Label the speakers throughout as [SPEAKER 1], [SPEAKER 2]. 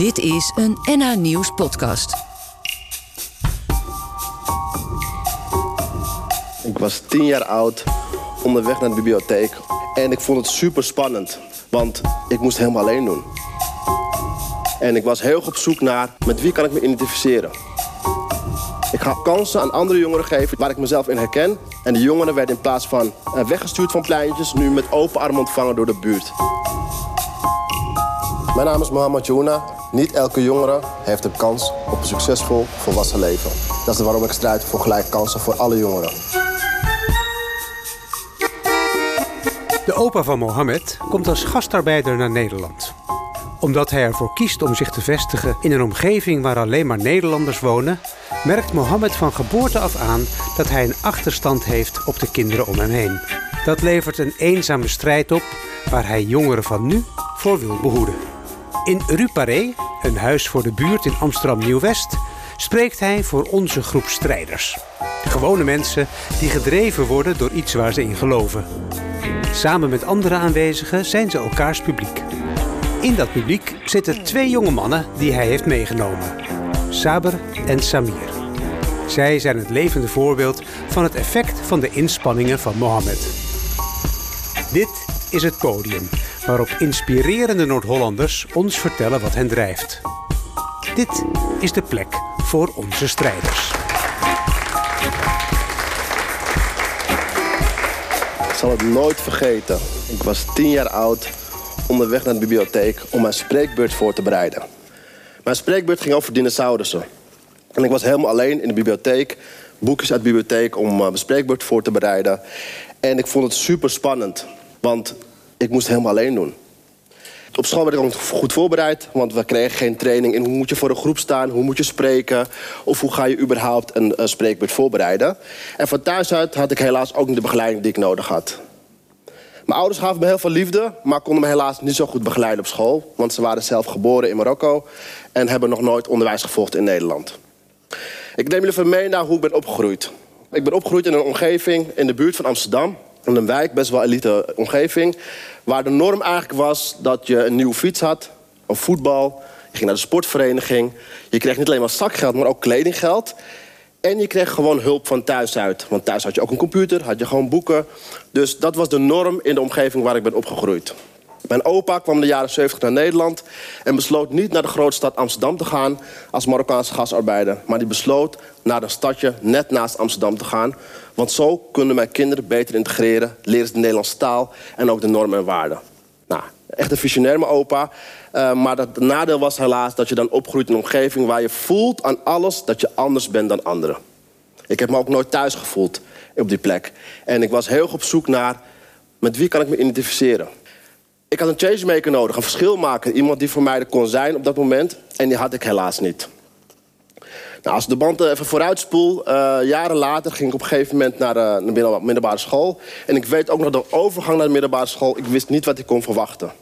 [SPEAKER 1] Dit is een NH Nieuws podcast.
[SPEAKER 2] Ik was tien jaar oud, onderweg naar de bibliotheek. En ik vond het super spannend, want ik moest het helemaal alleen doen. En ik was heel op zoek naar met wie kan ik me identificeren. Ik ga kansen aan andere jongeren geven waar ik mezelf in herken. En de jongeren werden in plaats van eh, weggestuurd van pleintjes... nu met open armen ontvangen door de buurt. Mijn naam is Mohamed Jouna. Niet elke jongere heeft een kans op een succesvol volwassen leven. Dat is waarom ik strijd voor gelijke kansen voor alle jongeren.
[SPEAKER 3] De opa van Mohammed komt als gastarbeider naar Nederland. Omdat hij ervoor kiest om zich te vestigen in een omgeving waar alleen maar Nederlanders wonen, merkt Mohammed van geboorte af aan dat hij een achterstand heeft op de kinderen om hem heen. Dat levert een eenzame strijd op waar hij jongeren van nu voor wil behoeden. In Rue Paré, een huis voor de buurt in Amsterdam Nieuw-West, spreekt hij voor onze groep strijders. Gewone mensen die gedreven worden door iets waar ze in geloven. Samen met andere aanwezigen zijn ze elkaars publiek. In dat publiek zitten twee jonge mannen die hij heeft meegenomen. Saber en Samir. Zij zijn het levende voorbeeld van het effect van de inspanningen van Mohammed. Dit is het podium waarop inspirerende Noord-Hollanders ons vertellen wat hen drijft. Dit is de plek voor onze strijders.
[SPEAKER 2] Ik zal het nooit vergeten. Ik was tien jaar oud, onderweg naar de bibliotheek om mijn spreekbeurt voor te bereiden. Mijn spreekbeurt ging over dinosaurussen. En ik was helemaal alleen in de bibliotheek, boekjes uit de bibliotheek om eh, mijn spreekbeurt voor te bereiden. En ik vond het super spannend, want ik moest het helemaal alleen doen. Op school werd ik ook goed voorbereid, want we kregen geen training in hoe moet je voor een groep staan, hoe moet je spreken, of hoe ga je überhaupt een, een spreekbeurt voorbereiden. En van thuis uit had ik helaas ook niet de begeleiding die ik nodig had. Mijn ouders gaven me heel veel liefde, maar konden me helaas niet zo goed begeleiden op school, want ze waren zelf geboren in Marokko en hebben nog nooit onderwijs gevolgd in Nederland. Ik neem jullie even mee naar hoe ik ben opgegroeid. Ik ben opgegroeid in een omgeving in de buurt van Amsterdam. In een wijk, best wel elite omgeving. Waar de norm eigenlijk was dat je een nieuwe fiets had, een voetbal. Je ging naar de sportvereniging. Je kreeg niet alleen maar zakgeld, maar ook kledinggeld. En je kreeg gewoon hulp van thuis uit. Want thuis had je ook een computer, had je gewoon boeken. Dus dat was de norm in de omgeving waar ik ben opgegroeid. Mijn opa kwam in de jaren 70 naar Nederland en besloot niet naar de grote stad Amsterdam te gaan als Marokkaanse gastarbeider. Maar die besloot naar een stadje net naast Amsterdam te gaan. Want zo kunnen mijn kinderen beter integreren, leren ze de Nederlandse taal en ook de normen en waarden. Nou, echt een visionair, mijn opa. Uh, maar het nadeel was helaas dat je dan opgroeit in een omgeving waar je voelt aan alles dat je anders bent dan anderen. Ik heb me ook nooit thuis gevoeld op die plek. En ik was heel op zoek naar met wie kan ik me identificeren. Ik had een changemaker nodig, een verschil maken. Iemand die voor mij er kon zijn op dat moment. En die had ik helaas niet. Nou, als de band even vooruitspoel, uh, jaren later ging ik op een gegeven moment naar de, de middelbare school. En ik weet ook nog de overgang naar de middelbare school. Ik wist niet wat ik kon verwachten.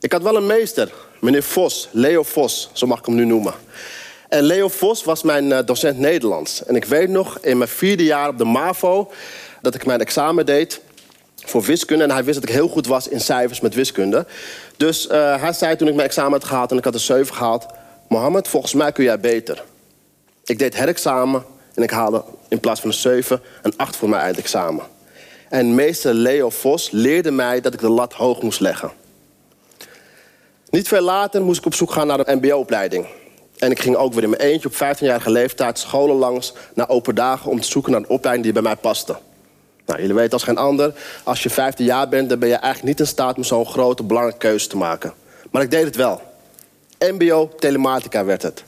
[SPEAKER 2] Ik had wel een meester, meneer Vos, Leo Vos, zo mag ik hem nu noemen. En Leo Vos was mijn uh, docent Nederlands. En ik weet nog in mijn vierde jaar op de MAVO dat ik mijn examen deed voor wiskunde. En hij wist dat ik heel goed was in cijfers met wiskunde. Dus uh, hij zei toen ik mijn examen had gehaald en ik had een 7 gehaald... Mohammed, volgens mij kun jij beter. Ik deed herexamen en ik haalde in plaats van een 7 een 8 voor mijn eindexamen. En meester Leo Vos leerde mij dat ik de lat hoog moest leggen. Niet veel later moest ik op zoek gaan naar een mbo-opleiding. En ik ging ook weer in mijn eentje op 15-jarige leeftijd scholen langs naar open dagen om te zoeken naar een opleiding die bij mij paste. Nou, jullie weten als geen ander, als je 15 jaar bent, dan ben je eigenlijk niet in staat om zo'n grote, belangrijke keuze te maken. Maar ik deed het wel. MBO Telematica werd het.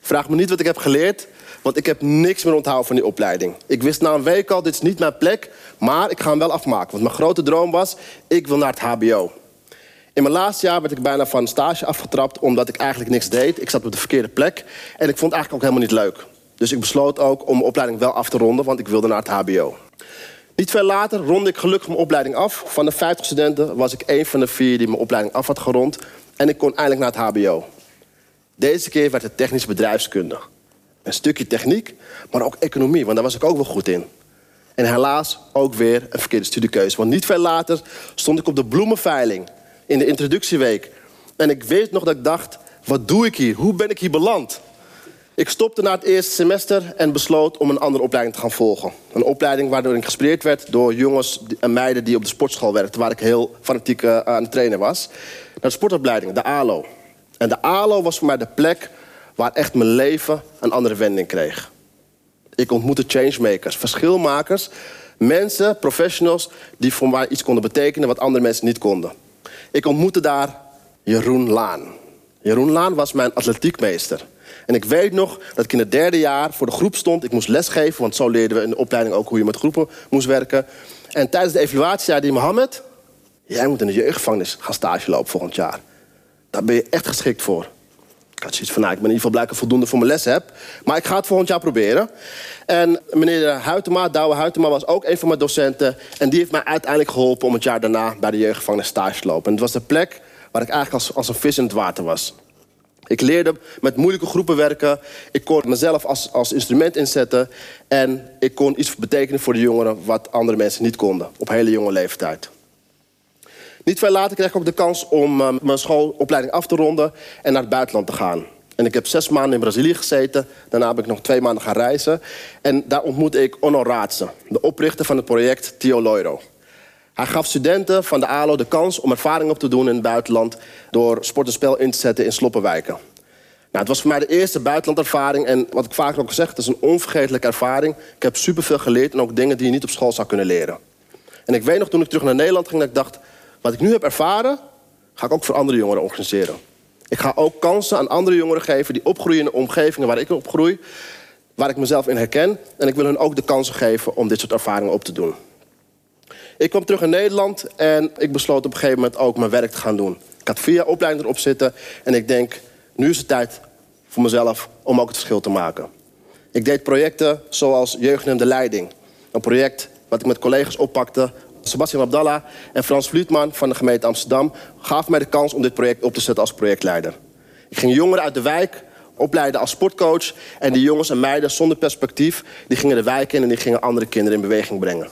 [SPEAKER 2] Vraag me niet wat ik heb geleerd, want ik heb niks meer onthouden van die opleiding. Ik wist na een week al, dit is niet mijn plek, maar ik ga hem wel afmaken. Want mijn grote droom was, ik wil naar het HBO. In mijn laatste jaar werd ik bijna van stage afgetrapt... omdat ik eigenlijk niks deed. Ik zat op de verkeerde plek. En ik vond het eigenlijk ook helemaal niet leuk. Dus ik besloot ook om mijn opleiding wel af te ronden... want ik wilde naar het hbo. Niet veel later ronde ik gelukkig mijn opleiding af. Van de 50 studenten was ik één van de vier die mijn opleiding af had gerond. En ik kon eindelijk naar het hbo. Deze keer werd het technisch bedrijfskunde. Een stukje techniek, maar ook economie, want daar was ik ook wel goed in. En helaas ook weer een verkeerde studiekeuze. Want niet veel later stond ik op de bloemenveiling in de introductieweek. En ik weet nog dat ik dacht, wat doe ik hier? Hoe ben ik hier beland? Ik stopte na het eerste semester en besloot om een andere opleiding te gaan volgen. Een opleiding waardoor ik gespreerd werd door jongens en meiden die op de sportschool werkten... waar ik heel fanatiek uh, aan het trainen was. Naar de sportopleiding, de ALO. En de ALO was voor mij de plek waar echt mijn leven een andere wending kreeg. Ik ontmoette changemakers, verschilmakers... mensen, professionals, die voor mij iets konden betekenen... wat andere mensen niet konden. Ik ontmoette daar Jeroen Laan. Jeroen Laan was mijn atletiekmeester... En ik weet nog dat ik in het derde jaar voor de groep stond. Ik moest lesgeven, want zo leerden we in de opleiding ook hoe je met groepen moest werken. En tijdens de evaluatie zei hij, Mohammed... jij moet in de jeugdgevangenis gaan stage lopen volgend jaar. Daar ben je echt geschikt voor. Ik had zoiets van, nou, ik ben in ieder geval blijkbaar voldoende voor mijn les heb. Maar ik ga het volgend jaar proberen. En meneer Huytema, Douwe Huytema, was ook een van mijn docenten. En die heeft mij uiteindelijk geholpen om het jaar daarna bij de jeugdgevangenis stage te lopen. En het was de plek waar ik eigenlijk als, als een vis in het water was. Ik leerde met moeilijke groepen werken. Ik kon mezelf als, als instrument inzetten. En ik kon iets betekenen voor de jongeren wat andere mensen niet konden. Op hele jonge leeftijd. Niet veel later kreeg ik ook de kans om uh, mijn schoolopleiding af te ronden en naar het buitenland te gaan. En ik heb zes maanden in Brazilië gezeten. Daarna heb ik nog twee maanden gaan reizen. En daar ontmoette ik Onno Raadse, de oprichter van het project Tio Loiro. Hij gaf studenten van de ALO de kans om ervaring op te doen in het buitenland... door sport en spel in te zetten in sloppenwijken. Nou, het was voor mij de eerste buitenlandervaring. En wat ik vaak ook zeg, het is een onvergetelijke ervaring. Ik heb superveel geleerd en ook dingen die je niet op school zou kunnen leren. En ik weet nog, toen ik terug naar Nederland ging, dat ik dacht... wat ik nu heb ervaren, ga ik ook voor andere jongeren organiseren. Ik ga ook kansen aan andere jongeren geven... die opgroeien in omgevingen waar ik opgroei... waar ik mezelf in herken. En ik wil hen ook de kansen geven om dit soort ervaringen op te doen. Ik kwam terug in Nederland en ik besloot op een gegeven moment ook mijn werk te gaan doen. Ik had vier opleidingen erop zitten en ik denk, nu is het tijd voor mezelf om ook het verschil te maken. Ik deed projecten zoals Jeugd de Leiding. Een project wat ik met collega's oppakte. Sebastian Abdallah en Frans Vlietman van de gemeente Amsterdam... gaven mij de kans om dit project op te zetten als projectleider. Ik ging jongeren uit de wijk opleiden als sportcoach... en die jongens en meiden zonder perspectief... die gingen de wijk in en die gingen andere kinderen in beweging brengen.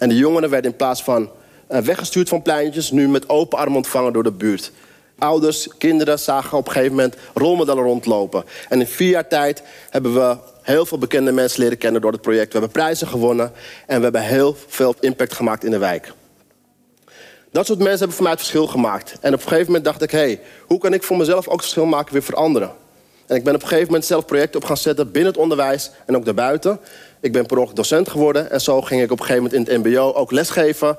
[SPEAKER 2] En de jongeren werden in plaats van uh, weggestuurd van pleintjes... nu met open armen ontvangen door de buurt. Ouders, kinderen zagen op een gegeven moment rolmodellen rondlopen. En in vier jaar tijd hebben we heel veel bekende mensen leren kennen door het project. We hebben prijzen gewonnen en we hebben heel veel impact gemaakt in de wijk. Dat soort mensen hebben voor mij het verschil gemaakt. En op een gegeven moment dacht ik, hey, hoe kan ik voor mezelf ook het verschil maken weer voor anderen? En ik ben op een gegeven moment zelf projecten op gaan zetten binnen het onderwijs en ook daarbuiten. Ik ben per ongeluk docent geworden en zo ging ik op een gegeven moment in het mbo ook lesgeven.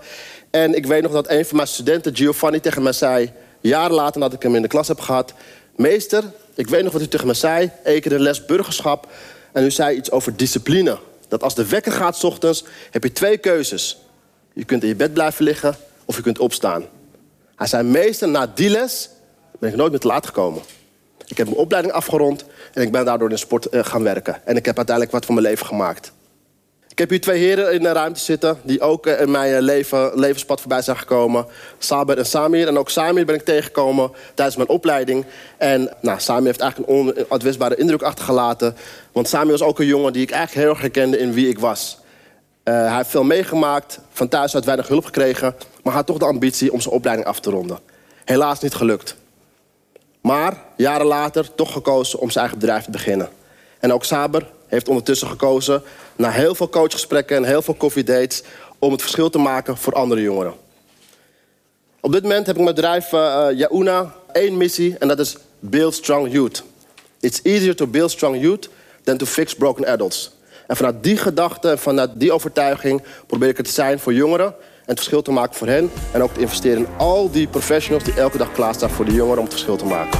[SPEAKER 2] En ik weet nog dat een van mijn studenten, Giovanni, tegen mij zei... jaren later nadat ik hem in de klas heb gehad... meester, ik weet nog wat u tegen me zei, keer de les burgerschap... en u zei iets over discipline. Dat als de wekker gaat s ochtends, heb je twee keuzes. Je kunt in je bed blijven liggen of je kunt opstaan. Hij zei, meester, na die les ben ik nooit meer te laat gekomen. Ik heb mijn opleiding afgerond en ik ben daardoor in sport uh, gaan werken. En ik heb uiteindelijk wat van mijn leven gemaakt. Ik heb hier twee heren in de ruimte zitten... die ook uh, in mijn leven, levenspad voorbij zijn gekomen. Saber en Samir. En ook Samir ben ik tegengekomen tijdens mijn opleiding. En nou, Samir heeft eigenlijk een onuitwisbare indruk achtergelaten. Want Samir was ook een jongen die ik eigenlijk heel erg herkende in wie ik was. Hij heeft veel meegemaakt, van thuis uit weinig hulp gekregen... maar had toch de ambitie om zijn opleiding af te ronden. Helaas niet gelukt. Maar jaren later toch gekozen om zijn eigen bedrijf te beginnen. En ook Saber heeft ondertussen gekozen... na heel veel coachgesprekken en heel veel koffiedates... om het verschil te maken voor andere jongeren. Op dit moment heb ik mijn bedrijf uh, Yauna één missie... en dat is Build Strong Youth. It's easier to build strong youth than to fix broken adults. En vanuit die gedachte en vanuit die overtuiging... probeer ik het te zijn voor jongeren het verschil te maken voor hen. En ook te investeren in al die professionals die elke dag klaarstaan voor de jongeren om het verschil te maken.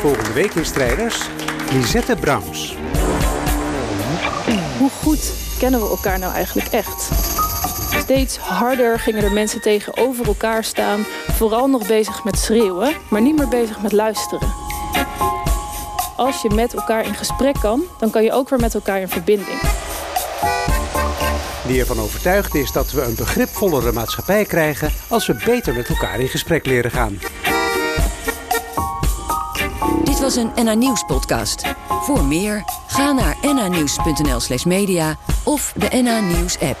[SPEAKER 3] Volgende week in Strijders, Lisette Browns.
[SPEAKER 4] Hoe goed kennen we elkaar nou eigenlijk echt? Steeds harder gingen er mensen tegenover elkaar staan. Vooral nog bezig met schreeuwen, maar niet meer bezig met luisteren als je met elkaar in gesprek kan, dan kan je ook weer met elkaar in verbinding.
[SPEAKER 3] Die ervan overtuigd is dat we een begripvollere maatschappij krijgen als we beter met elkaar in gesprek leren gaan.
[SPEAKER 1] Dit was een NA Nieuws podcast. Voor meer, ga naar nanieuws.nl slash media of de NA Nieuws app.